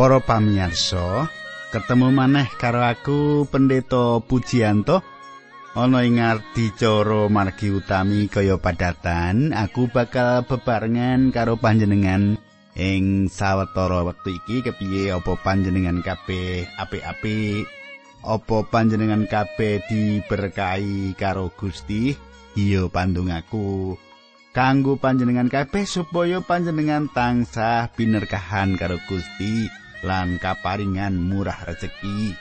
Para pamirsa, ketemu maneh karo aku Pendeta Pujianto. Ana ing ngardi cara margi utami kaya padatan, aku bakal bebarengan karo panjenengan ing sawetara wektu iki. Kepiye apa panjenengan kabeh apik-apik? Apa panjenengan kabeh diberkahi karo Gusti? Iya pandung aku. Kanggo panjenengan kabeh supaya panjenengan tansah binerkahan karo Gusti lan kaparingan murah rejeki.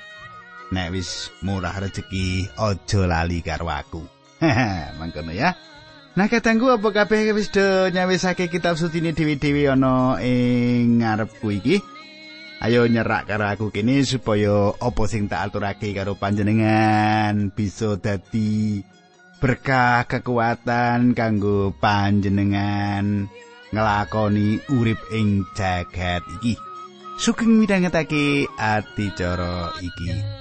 Nek wis murah rejeki, aja lali karo aku. Mangkono ya. Nah, katangku apa kabeh wis do nyawisake kitab suci ini dewi-dewi ana ing ngarepku iki? Ayo nyerak karo aku kene supaya apa sing tak aturake karo panjenengan bisa dadi berkah kekuatan kanggo panjenengan ngelakoni urip ing jagat iki. Sugeng midhangetake adicara iki.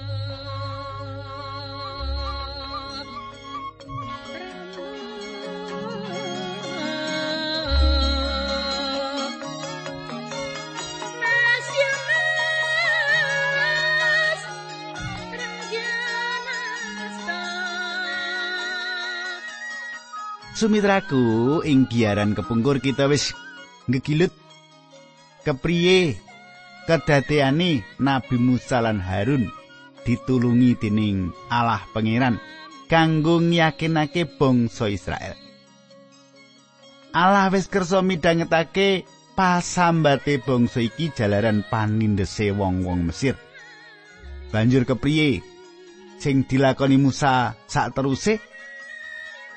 Sumitraku ing giaran kepungkur kita wis ngegilut kepriye kedadeane Nabi Musa lan Harun ditulungi dening Allah Pangeran kanggo yakinake bangsa Israel. Allah wis kersa midhangetake pasambate bangsa iki jalaran panindese wong-wong Mesir. Banjur kepriye sing dilakoni Musa sak teruse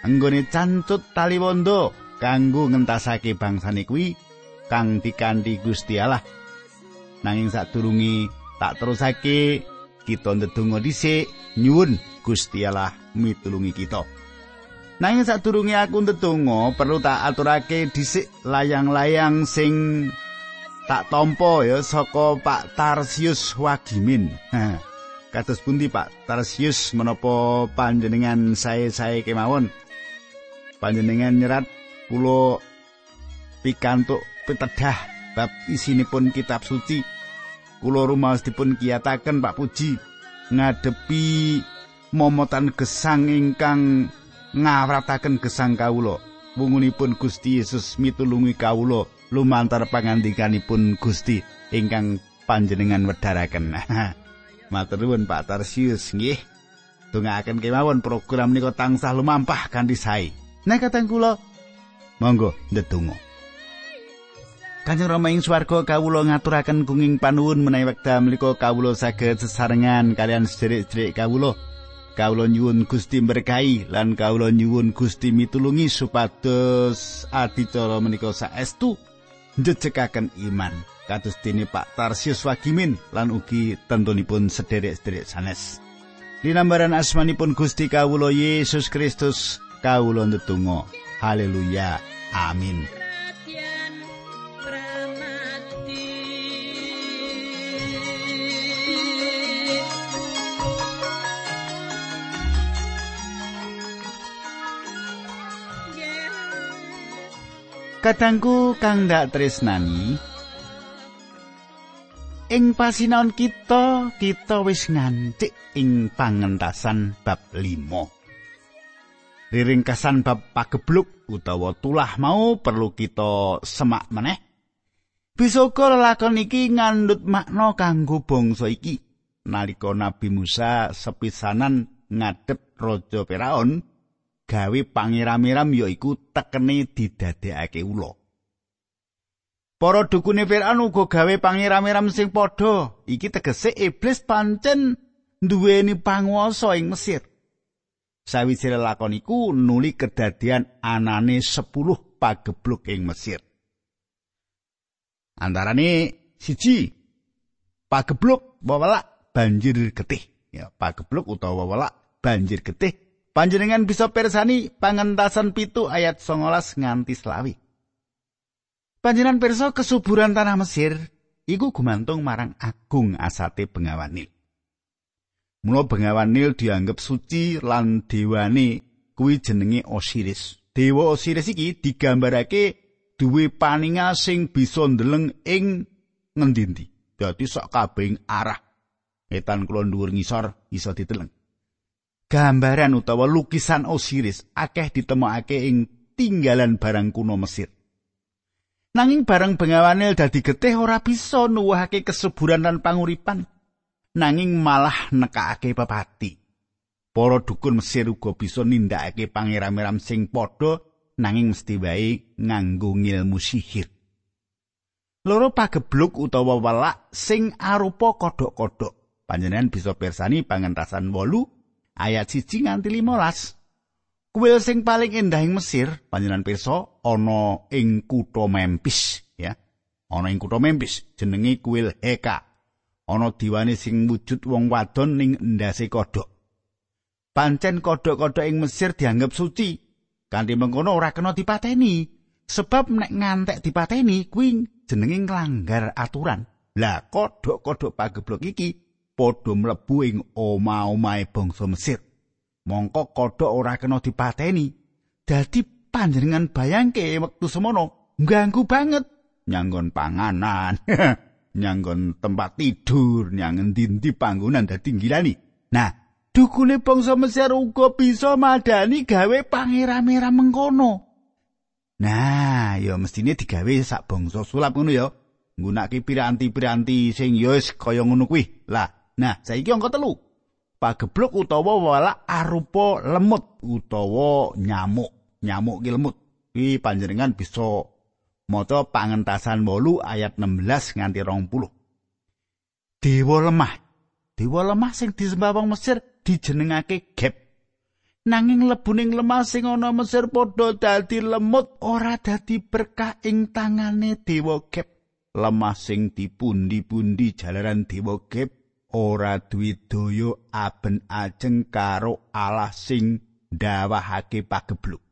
anggone cancut tali wondo kanggo ngentasake bangsane kuwi kang dikanthi Gusti Allah nanging sadurunge tak terusake kita ndedonga dhisik. Nyuwun Gusti Allah mitulungi kita. Nanging sadurunge aku ndedonga perlu tak aturake dhisik layang-layang sing tak tompo ya saka Pak Tarsius Wagimin. Kados pundi Pak Tarsius menapa panjenengan sae-sae kemawon? Panjenengan nyerat kula pikantuk pitedah bab isinipun kitab suci kula rumaos dipun kiyataken Pak Puji ngadepi momotan gesang ingkang ngawrataken gesang kawula. Wungunipun Gusti Yesus mitulungi kawula lumantar pangandikanipun Gusti ingkang panjenengan wedharaken. Matur nuwun Pak Tarsius nggih. Dongaaken kemawon program menika tansah lumampah kanthi sae. Nek kateng kula monggo ndedonga Kanjeng Rama ing swarga kawula ngaturaken gunging panuwun menawi wekdal menika kawula saged sesarengan kalian sedherek-sedherek kawula. Kawula nyuwun Gusti berkahi lan kawula nyuwun Gusti mitulungi supados adicara menika saestu njejekaken iman. Kados dene Pak Tarsius Wagimin lan ugi tentunipun sederek-sederek sanes. Dinambaran asmanipun Gusti kawula Yesus Kristus kawula ndedonga. Haleluya. Amin. Kadangku kang ndak tresnani Ing pasinaon kita, kita wis ngancik ing pangentasan bab 5. Riringkasan bab pagebluk utawa tulah mau perlu kita semak meneh. Uga lelakon iki ngandut makna kanggo bangsa iki. Nalika Nabi Musa sepisanan ngadep Raja Firaun, gawe pangeram-eram yaiku tekene didadekake ula. Para dukune Firaun uga gawe pangeram-eram sing padha. Iki tegese iblis pancen duweni panguwasa ing Mesir. Sawise lakon iku nuli kedadian anane 10 pagebluk ing Mesir. Antarane siji pagebluk wewelak banjir getih. Ya, pagebluk utawa wewelak banjir getih Panjenengan bisa persani pangentasan pitu ayat 19 nganti selawi. Panjenengan perso kesuburan tanah Mesir iku gumantung marang agung asate bengawan Nil. Mula bengawan Nil dianggep suci lan dewane kuwi jenenge Osiris. Dewa Osiris iki digambarake duwe paninga sing bisa ndeleng ing ngendi-endi. dadi sak kabehing arah etan kulon dhuwur ngisor iso diteleng gambaran utawa lukisan Osiris akeh ditemokake ing tinggalan barang kuno Mesir nanging barang bengawane dadi getih ora bisa nuwuhake kesuburan lan panguripan nanging malah nekake pepati para dukun Mesir uga bisa nindakake pangeram-eram sing padha nanging mesti wae nganggo ngilmu sihir. Loro pagebluk utawa welak sing arupa kodhok-kodhok. Panjenengan bisa persani pangentasan 8 ayat 1 nganti 15. Kuil sing paling endah ing Mesir, panjenengan pirsa ana ing kutha Memphis, ya. Ana ing kutha Memphis jenenge kuil Heka. Ana diwane sing wujud wong wadon ning endase kodhok. pancen kodhok-kodhok ing Mesir dianggep suci. Kanthi mengkono ora kena dipateni. Sebab nek ngantek dipateni kuwi jenenge nglanggar aturan. Lah kodhok-kodhok pageblok iki padha mlebu ing omah-omahe bangsa Mesir. Mongko kodhok ora kena dipateni. Dadi panjenengan bayangke wektu semono ganggu banget nyanggon panganan, nyanggon tempat tidur, nyanggon dinti panggonan dadi gilani. Nah, dukune bangsa Mesir uga bisa madani gawe pangeram-eram mengkono. Nah, ya mestine digawe sak bangsa sulap ngono ya. Nggunakake piranti-piranti sing ya wis kaya ngono kuwi. Lah, nah saiki angka telu. Pagebluk utawa wala arupa lemut utawa nyamuk. Nyamuk ki lemut. Kuwi panjenengan bisa maca pangentasan 8 ayat 16 nganti 20. Dewa lemah. Dewa lemah sing disembah wong Mesir dijenengake gap. Nanging lebuning lemah sing ana Mesir padha dadi lemut ora dadi berkah ing tangane dewa gap. Lemah sing dipundi-pundi jalaran dewa gap ora duwe daya aben ajeng karo Allah sing dawahake pagebluk.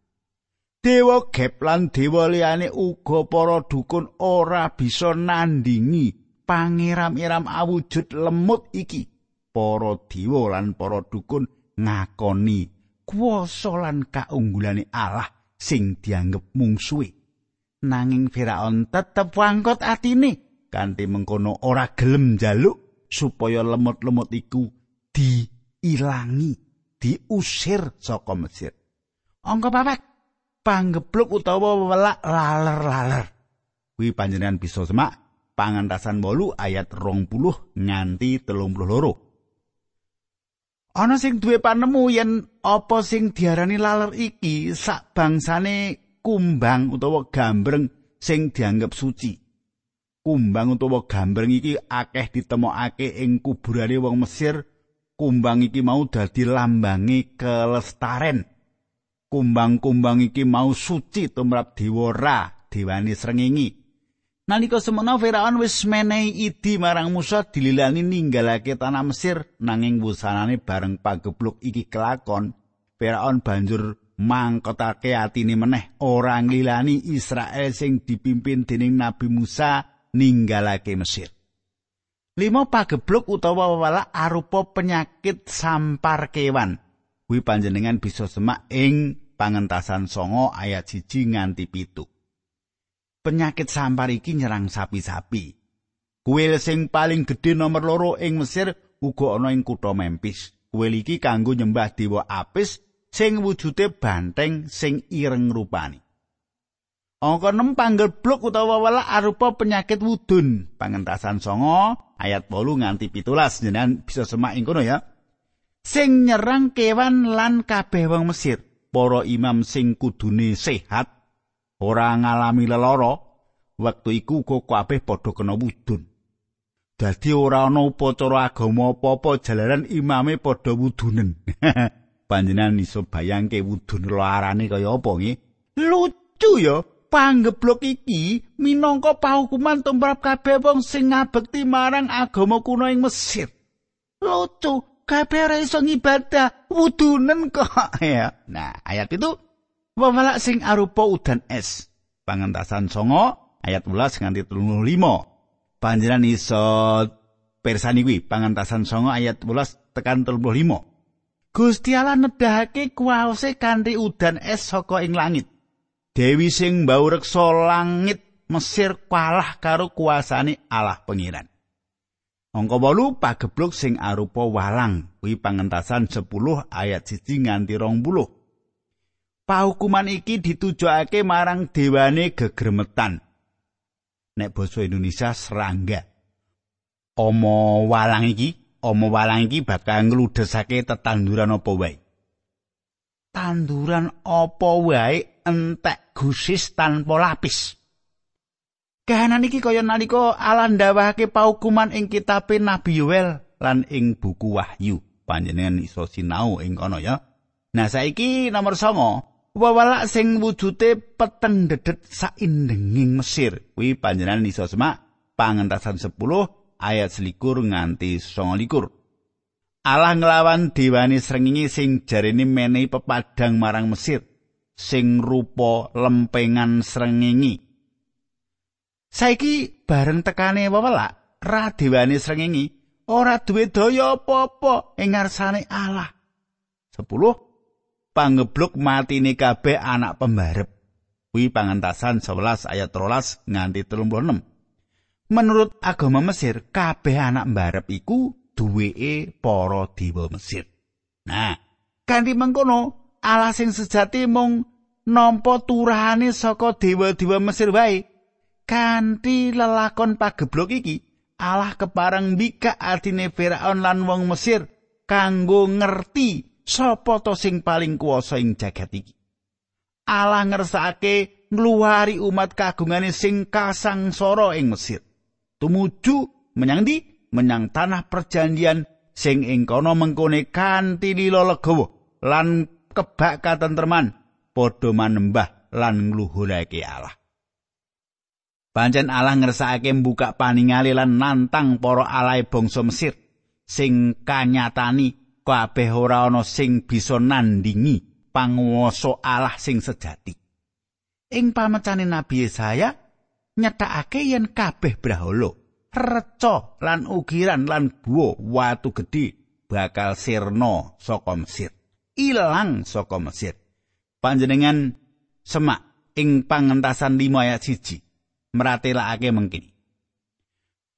Dewa gap lan dewa liyane uga para dukun ora bisa nandingi pangeram-iram awujud lemut iki. para dewa lan para dukun ngakoni kuwasa lan kaunggulane Allah sing dianggep mungsuhe nanging Firaun tetep wangkot atine kanthi mengkono ora gelem jaluk supaya lemut-lemut iku diilangi diusir saka Mesir. Angka papat panggebluk utawa welak laler-laler. Kuwi panjenengan bisa semak pangantasan 8 ayat 20 nganti 32 Ana sing duwe panemu yen apa sing diarani laler iki sak bangsane kumbang utawa gambreng sing dianggep suci. Kumbang utawa gambreng iki akeh ditemokake ing kuburane wong Mesir. Kumbang iki mau dadi lambange kelestaren. Kumbang-kumbang iki mau suci tumrap dewa Ra, dewane srengenge. Nalika semono Firaun wis menehi idi marang Musa dililani ninggalake tanah Mesir nanging wusanane bareng pagebluk iki kelakon Firaun banjur mangkotake atine meneh ora nglilani Israel sing dipimpin dening Nabi Musa ninggalake Mesir. Lima pagebluk utawa wala arupa penyakit sampar kewan. Kuwi panjenengan bisa semak ing pangentasan songo ayat siji nganti pitu. penyakit sampar iki nyerang sapi-sapi. Kuil sing paling gedhe nomor loro ing Mesir uga ana ing kutha Memphis. Kuil iki kanggo nyembah dewa Apis sing wujude banteng sing ireng rupane. Angka 6 panggebluk utawa wala arupa penyakit wudun. Pangentasan songo ayat 8 nganti 17 jenengan bisa semak ing kono ya. Sing nyerang kewan lan kabeh wong Mesir. Para imam sing kudune sehat ora ngalami lelara wektu iku uga kabeh padha kena wudun dadi ora ana upacara agama apa-apa jalaran imame padha wudunen panjenengan iso bayangke wudun larane kaya apa nggih lucu ya panggeblok iki minangka pahukuman tumrap kabeh wong sing ngabekti marang agama kuno ing Mesir lucu kabeh ora iso ngibadah wudunen kok ya nah ayat itu Wawalak sing arupa udan es. Pangentasan songo ayat 11 nganti 35. Panjenengan iso persani kuwi pangentasan songo ayat 11 tekan 35. Gusti Allah nedahake kuwase kanthi udan es saka ing langit. Dewi sing mbau reksa langit Mesir kalah karo kuasane Allah pengiran. Angka 8 pagebluk sing arupa walang kuwi pangentasan 10 ayat 1 nganti 20. Pahukuman iki ditujokake marang dewane gegremetan. Nek basa Indonesia serangga. Omo walang iki, omo walang iki bakal ngludesake tetanduran apa wae. Tanduran apa wae entek gusis tanpa lapis. Kahanan iki kaya nalika Allah ndawahake paukuman ing kitab Nabi Yoel lan ing buku Wahyu. Panjenengan iso sinau ing kono ya. Nah saiki nomor songo Wawalak sing wujute peteng dedet saindenging Mesir. Kuwi panjenengan iso semak pangentasan 10 ayat selikur nganti 29. Allah nglawan dewane srengenge sing jarene menehi pepadang marang Mesir sing rupa lempengan srengenge. Saiki bareng tekane wawalak ra dewane srengenge ora duwe daya apa-apa ing ngarsane Allah. 10 pangebluk matine kabeh anak pembarep. Kuwi pangentasan 11 ayat 13 nganti 36. Menurut agama Mesir, kabeh anak mbarep iku duweke para dewa Mesir. Nah, kanthi mengkono, Allah sing sejati mung nampa turahane saka dewa-dewa Mesir wae. Kanthi lelakon pageblok iki, Allah kepareng mbikak atine Firaun lan wong Mesir kanggo ngerti sapa to sing paling kuwasa ing jagat iki Allah ngersake ngluwari umat kagungane sing kasangsara ing Mesir tumuju menyang di menyang tanah perjanjian sing ing kono mengkone kanthi lila legawa lan kebak katentreman padha manembah lan ngluhurake Allah Pancen Allah ngersakake mbuka paningali lan nantang para alai bangsa Mesir sing kanyatani kabeh ora ana sing bisa nandingi panguwasa Allah sing sejati. Ing pamecane Nabi Yesaya nyetakake yen kabeh brahala, reca lan ukiran lan buah watu gedhe bakal sirna saka Mesir. Ilang saka Mesir. Panjenengan semak ing pangentasan 5 ayat 1 meratelakake mengkini.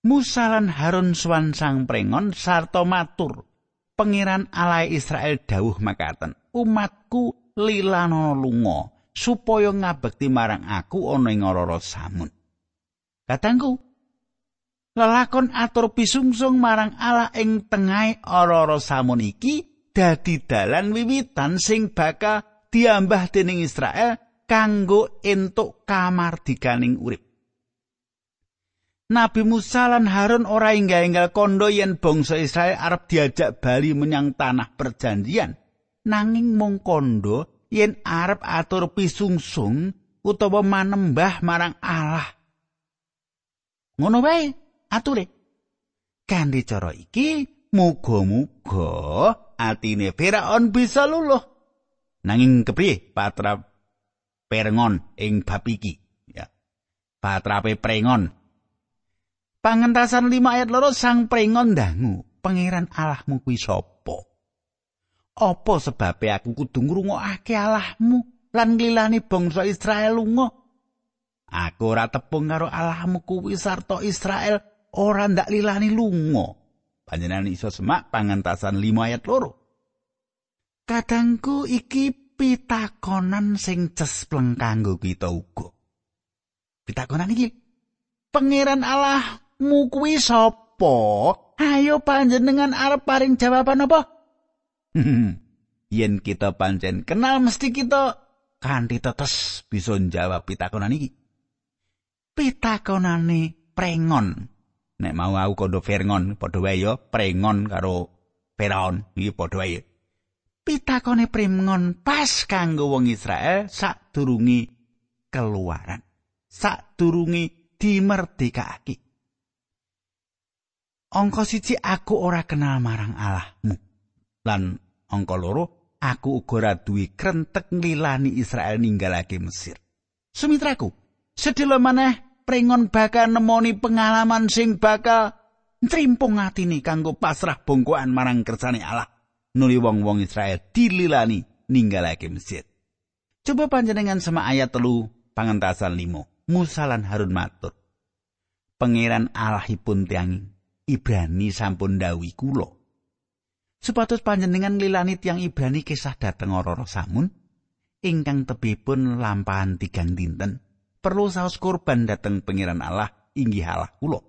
Musa lan Harun swan sang prengon sarta matur Pangeran Allah Israel dawuh makaten, umatku lilano lunga supaya ngabekti marang aku ana ing ora samun. Katangku, lelakon atur pisungsung marang Allah ing tengahing ora samun iki dadi dalan wiwitan sing bakal diambah dening Israel kanggo entuk kamardikaning urip. Nabi Musa lan Harun ora enggal-enggal kondo yen bangsa Israel arep diajak bali menyang tanah perjanjian. Nanging mung kondo yen arep atur pisungsung utawa manembah marang Allah. Ngono wae ature. Kanthi cara iki muga-muga atine Firaun bisa luluh. Nanging kepriye patra perengon ing bab iki ya. Patrape prengon Pangentasan 5 ayat loro sang prengon dangu, pangeran Allahmu kuwi sapa? Apa sebabe aku kudu ngrungokake Allahmu lan nglilani bangsa Israel lunga? Aku ora tepung karo Allahmu kuwi sarta Israel ora ndak lilani lunga. Panjenengan iso semak pangentasan 5 ayat loro. Kadangku iki pitakonan sing cespleng kanggo kita uga. Pitakonan iki Pangeran Allah mu kuwi sapa? Ayo panjenengan arep paring jawaban apa? Yen kita pancen kenal mesti kita kanthi tetes bisa njawab pitakonan iki. Pitakonane prengon. Nek mau aku kondo Firaun padha wae ya prengon karo Firaun iki padha wae. Pitakone prengon pas kanggo wong Israel sadurunge keluaran. Sadurunge dimerdekake. Angka siji aku ora kenal marang Allahmu. Lan angka loro aku uga ora duwe krentek nglilani Israel ninggalake Mesir. Sumitraku, sedhela maneh prengon bakal nemoni pengalaman sing bakal ntrimpung atine kanggo pasrah bongkoan marang kersane Allah. Nuli wong-wong Israel dililani ninggalake Mesir. Coba panjenengan sama ayat telu pangentasan limo. Musa lan Harun matur. Pangeran Allahipun tianging Ibrani sampun dawuhi kula. Supados panjenengan nglilani tiang Ibrani kisah dhateng ora samun ingkang tebihipun lampahan tigang dinten perlu saos kurban dhateng pangeran Allah inggih Allah kula.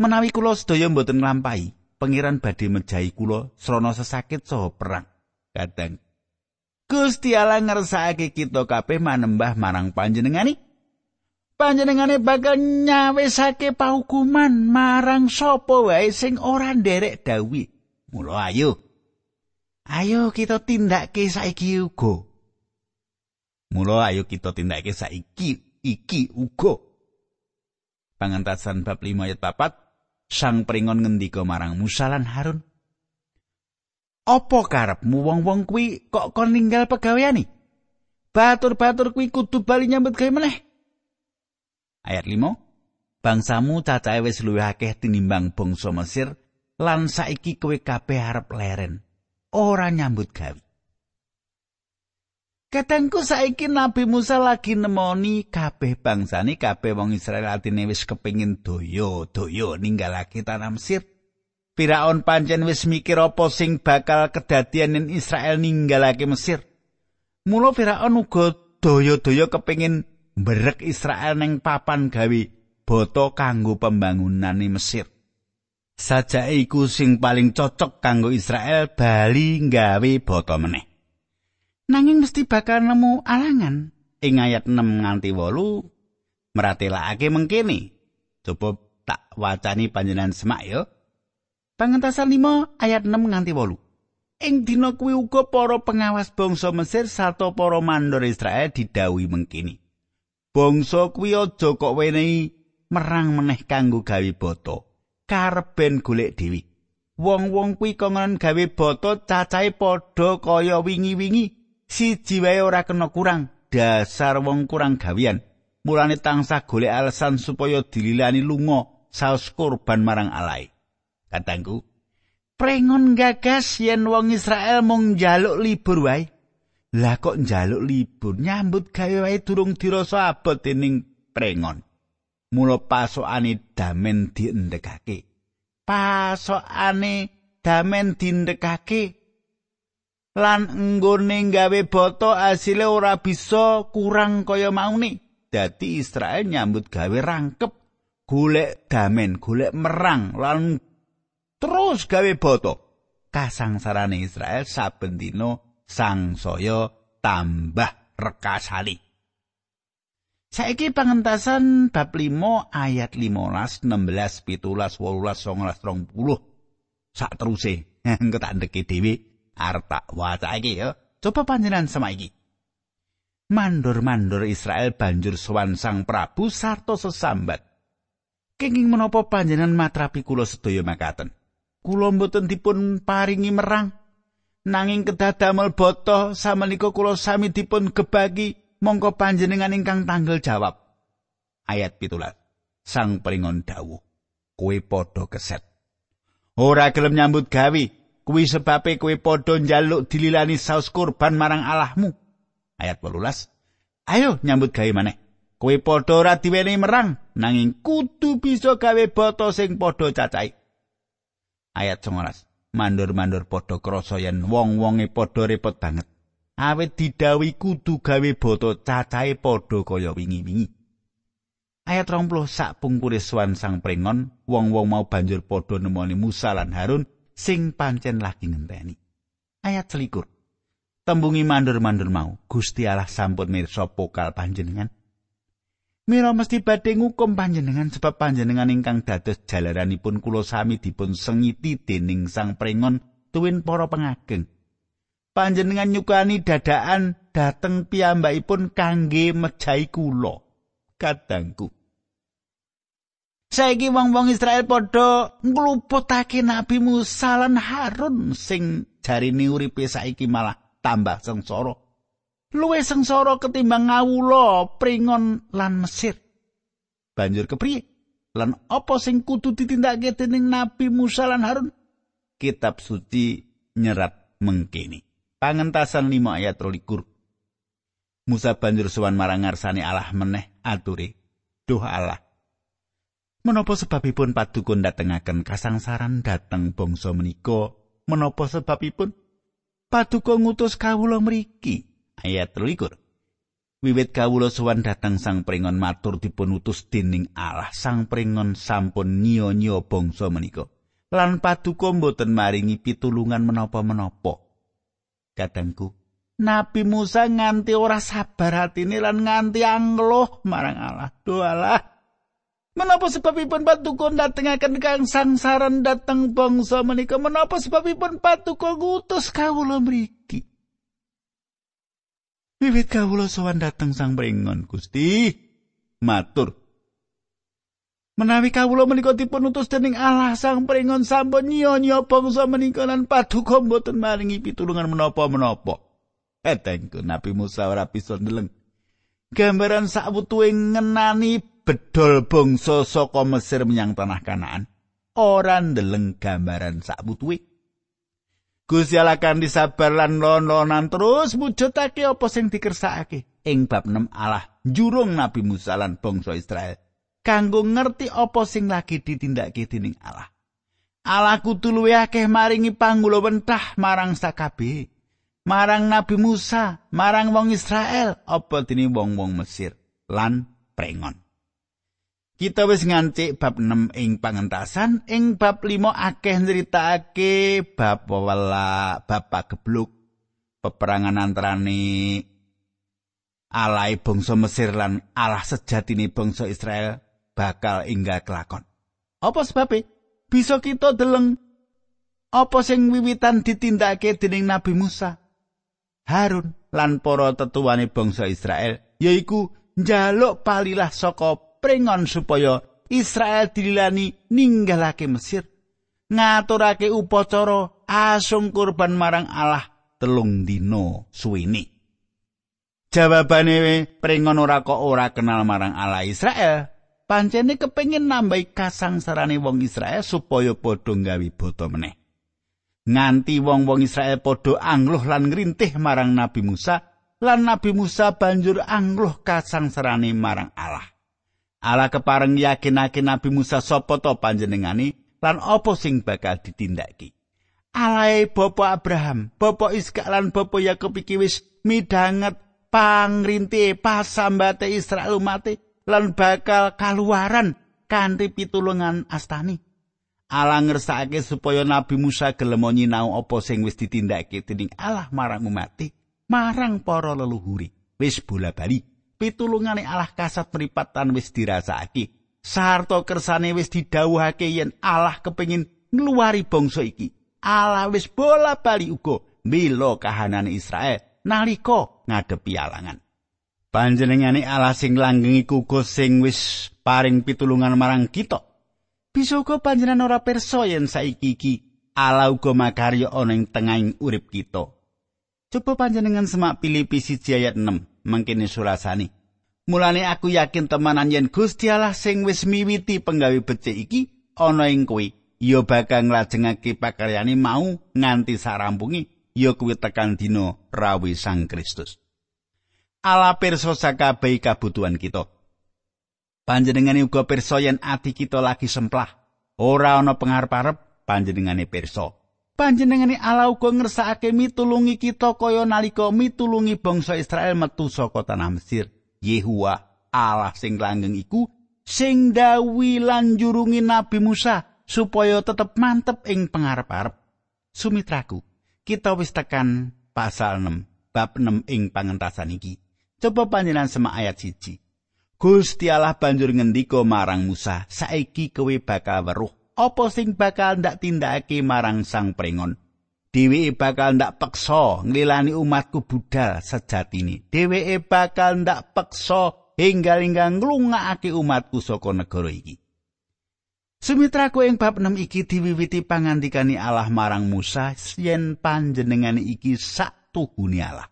Menawi kula sedaya mboten nglampahi, pangeran badhe mejahi kula srana sesakit saha perang. Kadang Gusti Allah ngersakake kita kabeh manembah marang panjenengani. Panjenengane bakal nyawisake pahukuman marang sapa wae sing ora nderek dawuh. Mula ayo. Ayo kita tindakke saiki uga. Mula ayo kita tindakke saiki iki uga. Pangentasan bab 5 ayat 4 Sang peringon ngendika marang Musa lan Harun. Apa karepmu wong-wong kuwi kok kon ninggal pegaweane? Batur-batur kuwi kudu bali nyambut gawe meneh. Ayat 5 Bangsamu cacahe wis luwih akeh tinimbang bangsa Mesir lan saiki kowe kabeh arep leren ora nyambut gawe Katengku saiki Nabi Musa lagi nemoni kabeh bangsane kabeh wong Israel atine wis kepingin doyo-doyo ninggalake tanah Mesir. Firaun pancen wis mikir apa sing bakal kedadian ing Israel ninggalake Mesir. Mula Firaun uga doyo-doyo kepingin mberek Israel ning papan gawe boto kanggo pembangunan Mesir. sajake iku sing paling cocok kanggo Israel bali nggawe bata meneh. Nanging mesti bakal nemu alangan ing ayat 6 nganti 8 meratelakake mengkene. Coba tak wacani panjenengan semak ya. Pangentasan 5 ayat 6 nganti 8. Ing dina kuwi uga para pengawas bangsa Mesir sarta para mandor Israel didhawuhi mengkene. Bangsa kuwi aja kok wenehi merang meneh kanggo gawe bata. karben golek dewi. Wong-wong kuwi kongonan gawe boto cacahe padha kaya wingi-wingi. Siji wae ora kena kurang. Dasar wong kurang gawean. Mulane tansah golek alasan supaya dililani lunga saus kurban marang alai. Katangku, prengon gagas yen wong Israel mung njaluk libur wae. Lah kok njaluk libur nyambut gawe wae durung dirasa abot dening prengon. mula pasokane damen diendhekake pasokane damen dindekake lan nggone gawe boto asile ora bisa kurang kaya mauni dadi Israel nyambut gawe rangkep golek damen golek merang lan terus gawe boto kasangsarane Israel saben dina sangsaya tambah rekasali Saiki pangentasan bab 5 ayat 15, 16, 17, 18, 19, 20. Sak teruse. Engko tak ndeke dhewe arep tak wacake ya. Coba panjenengan sama iki. Mandor-mandor Israel banjur sowan Sang Prabu sarta sesambat. Kenging menapa panjenengan matrapi kula sedaya makaten? Kula mboten dipun paringi merang nanging kedah damel boto samenika kula sami dipun gebagi mongko panjenengan ingkang tanggal jawab. Ayat pitulas. Sang peringon dawuh. Kue podo keset. Ora gelem nyambut gawe. Kuwi sebabe kue podo njaluk dililani saus kurban marang Allahmu. Ayat polulas. Ayo nyambut gawe maneh. Kue podo ora diweni merang. Nanging kudu bisa gawe boto sing podo cacai. Ayat 19. Mandur-mandur podo krosoyen wong-wonge podo repot banget. awit didawi kudu gawe boto cacahe padha kaya wingi-wingi. Ayat 20 sak pungkure swan sang pringon, wong-wong mau banjur padha nemoni Musa lan Harun sing pancen lagi ngenteni. Ayat selikur. Tembungi mandur-mandur mau, Gusti Allah sampun mirsa pokal panjenengan. Mira mesti badhe ngukum panjenengan sebab panjenengan ingkang dados jalaranipun kula sami dipun sengiti dening sang pringon tuwin para pengageng. panjenengan nyukani dadaan dateng piyambakipun kangge mejahi kula kadangku saiki wong-wong Israel padha ngluputake Nabi Musa lan Harun sing jarine uripe saiki malah tambah sengsara luwe sengsara ketimbang ngawula pringon lan Mesir banjur kepriye lan apa sing kudu ditindakake dening Nabi Musa lan Harun kitab suci nyerat mengkini Pangentasan 5 ayat 23. Musa banjur sowan marang ngarsane Allah meneh ature. Duh Allah. Menapa sebabipun padukun datengaken kasangsaran dateng bangsa menika? Menapa sebabipun padukun ngutus kawula mriki? Ayat 23. Wiwit kawula sowan dateng Sang Pringon matur dipun utus dening Allah. Sang Pringon sampun nyiya-nyiya bangsa menika. Lan paduka mboten maringi pitulungan menapa-menapa. Kadangku, Nabi Musa nganti ora sabar atine lan nganti angloh marang Allah. Doalah. Menapa sebabipun paduka datengaken kang sangsaran dateng bangsa menika? Menapa sebabipun paduka ngutus kawula mriki? Wiwit kawula sowan dateng Sang Pringon Gusti matur Menawi kawula menika dipun utus dening Allah Sang Pringon sampun nyiya-nyiya bangsa menika lan paduka mboten maringi pitulungan menapa-menapa. Etengku Nabi Musa ora bisa ndeleng. Gambaran sakwutuhe ngenani bedol bangsa saka Mesir menyang tanah Kanaan. Ora ndeleng gambaran sakwutuhe. Gusti Allah kan disabar lan lononan terus mujudake apa sing dikersakake. Ing bab 6 Allah jurung Nabi Musa lan bangsa Israel kanggo ngerti apa sing lagi ditindakake dening Allah. Allah kudu luwih akeh maringi pangulawentah marang sakabe. Marang Nabi Musa, marang wong Israel, apa dene wong-wong Mesir lan prengon. Kita wis ngancik bab 6 ing pangentasan, ing bab 5 akeh nyritakake bab wala bab gebluk peperangan antarane alai bangsa Mesir lan Allah sejatine bangsa Israel bakal inggal kelakon. Apa sebabnya? Bisa kita deleng apa sing wiwitan ditindakake dening Nabi Musa, Harun lan para tetuwane bangsa Israel, yaiku njaluk palilah saka pringon supaya Israel dililani ninggalake Mesir. Ngaturake upacara asung kurban marang Allah telung dino suwini Jawabane pringon ora kok ora kenal marang Allah Israel pancene kepengin nambahi kasangsarane wong Israel supaya padha gawe boto meneh. Nganti wong-wong Israel padha angluh lan ngrintih marang Nabi Musa lan Nabi Musa banjur angluh kasangsarane marang Allah Allah kepareng yakinake Nabi Musa sapa to panjenengane lan apa sing bakal ditindakake. Alae Bapa Abraham, Bapa Iskak lan Bapa Yakub iki wis midhanget pangrinti pasambate Israel umate lan bakal kaluaran kanthi pitulungan astani. Allah ngersakake supaya Nabi Musa gelem nyinau apa sing wis ditindakake dening Allah marang umat marang para leluhuri. Wis bola-bali pitulungane Allah kasat mripatan wis dirasakake. Sarta kersane wis didhawuhake yen Allah kepengin ngluwari bangsa iki. Allah wis bola-bali uga mbela kahanane Israel nalika ngadepi alangan. Panjenengane Allah sing iku uga sing wis paring pitulungan marang kita. Bisa uga panjenengan ora perso yen saiki iki Allah uga makarya ana ing tengahing urip kita. Coba panjenengan semak Filipi 1 ayat 6. Mangkene surasane. Mulane aku yakin temanan yen Gusti Allah sing wis miwiti penggawe becik iki ana ing kowe, ya bakal nglajengake pakaryane mau nganti sarampungi ya kuwi tekan dina rawi Sang Kristus. Allah pirsa sakabeh kabutuhan kita. Panjenengane uga pirsa yen ati kita lagi semplah, ora ana pengarep-arep panjenengane pirsa. Panjenengane Allah uga ngersakake mitulungi kita kaya nalika mitulungi bangsa Israel metu saka tanah Mesir. Yehua Allah sing langgeng iku sing dawi lan jurungi Nabi Musa supaya tetep mantep ing pangarep-arep. Sumitraku, kita wis tekan pasal 6 bab 6 ing pangentasan iki. Coba panjenengan semak ayat siji. Gusti Allah banjur ngendika marang Musa, "Saiki kowe bakal weruh apa sing bakal ndak tindakake marang sang prengon dheweke bakal ndak peksa nglilani umatku budal sejatine dheweke bakal ndak peksa hingga-hingga nglungakake umatku saka negara iki Sumitraku ing bab 6 iki diwiwiti pangandikani Allah marang Musa yen panjenengane iki sak tuhune Allah.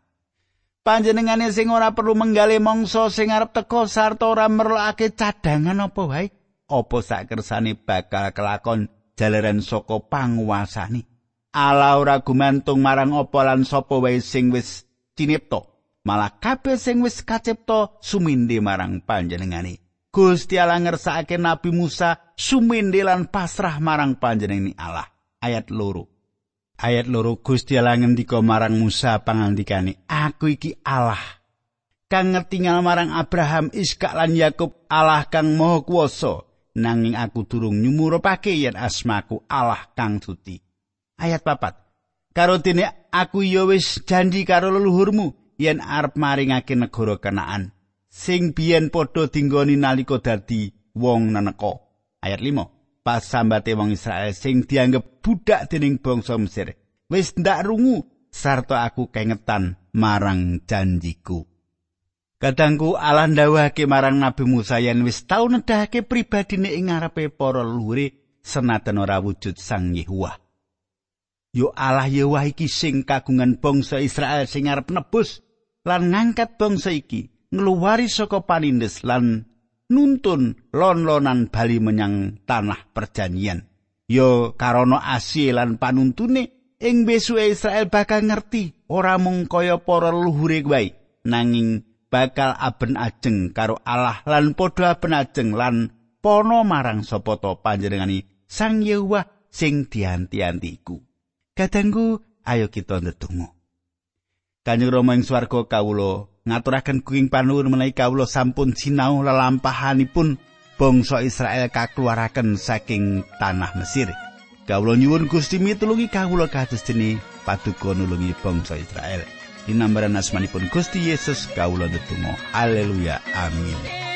Panjenengane sing ora perlu menggale mangsa sing arep teka sarta ora merlokake cadangan apa wae. Apa sakersane bakal kelakon jalaran saka panguasane. Allah ora gumantung marang apa lan sapa wae sing wis cinipta, malah kabeh sing wis kacipta suminde marang panjenengane. Gusti Allah ngersakake Nabi Musa sumende lan pasrah marang panjenengan Allah. Ayat loro. Ayat loro Gusti Allah ngendika marang Musa pangandikane, "Aku iki Allah kang ngetingal marang Abraham, Iskak lan Yakub, Allah kang Maha Kuwasa, nanging aku durung nyumurupake yen asmaku Allah kang suci." Ayat papat. Karo dene aku ya wis janji karo leluhurmu yen arep maringake negara Kanaan. sing biyen padha dinggoni nalika dadi wong naneka. Ayat 5. Pas sambate wong Israel sing dianggep budak dening bangsa Mesir, wis ndak rungu sarta aku kengetan marang janjiku. Kadangku Allah ndawake marang Nabi Musa yen wis tau nedahake pribadine ing ngarepe para luhure senajan ora wujud Sang Yehuwa. Yo Allah Yehuwa iki sing kagungan bangsa Israel sing arep nebus lan ngangkat bangsa iki ngluwari saka panindes lan nuntun lon-lonan bali menyang tanah perjanjian. Yo karono asih lan panuntune ing besuke Israel bakal ngerti ora mung kaya para luhure wae nanging bakal aben ajeng karo Allah lan padha aben ajeng lan pono marang sapa to panjenengani Sang Yehuwa sing dianti-anti iku. Kadangku ayo kita ndedonga. Kanjeng Rama ing swarga kawula ngaturaken kuing panuwun menawi kawula sampun sinau lelampahanipun bangsa Israel kakeluaraken saking tanah Mesir. Kawula nyuwun Gusti mitulungi kawula kados dene paduka nulungi bangsa Israel. Dinambaran asmanipun Gusti Yesus kawula ndedonga. Haleluya. Amin.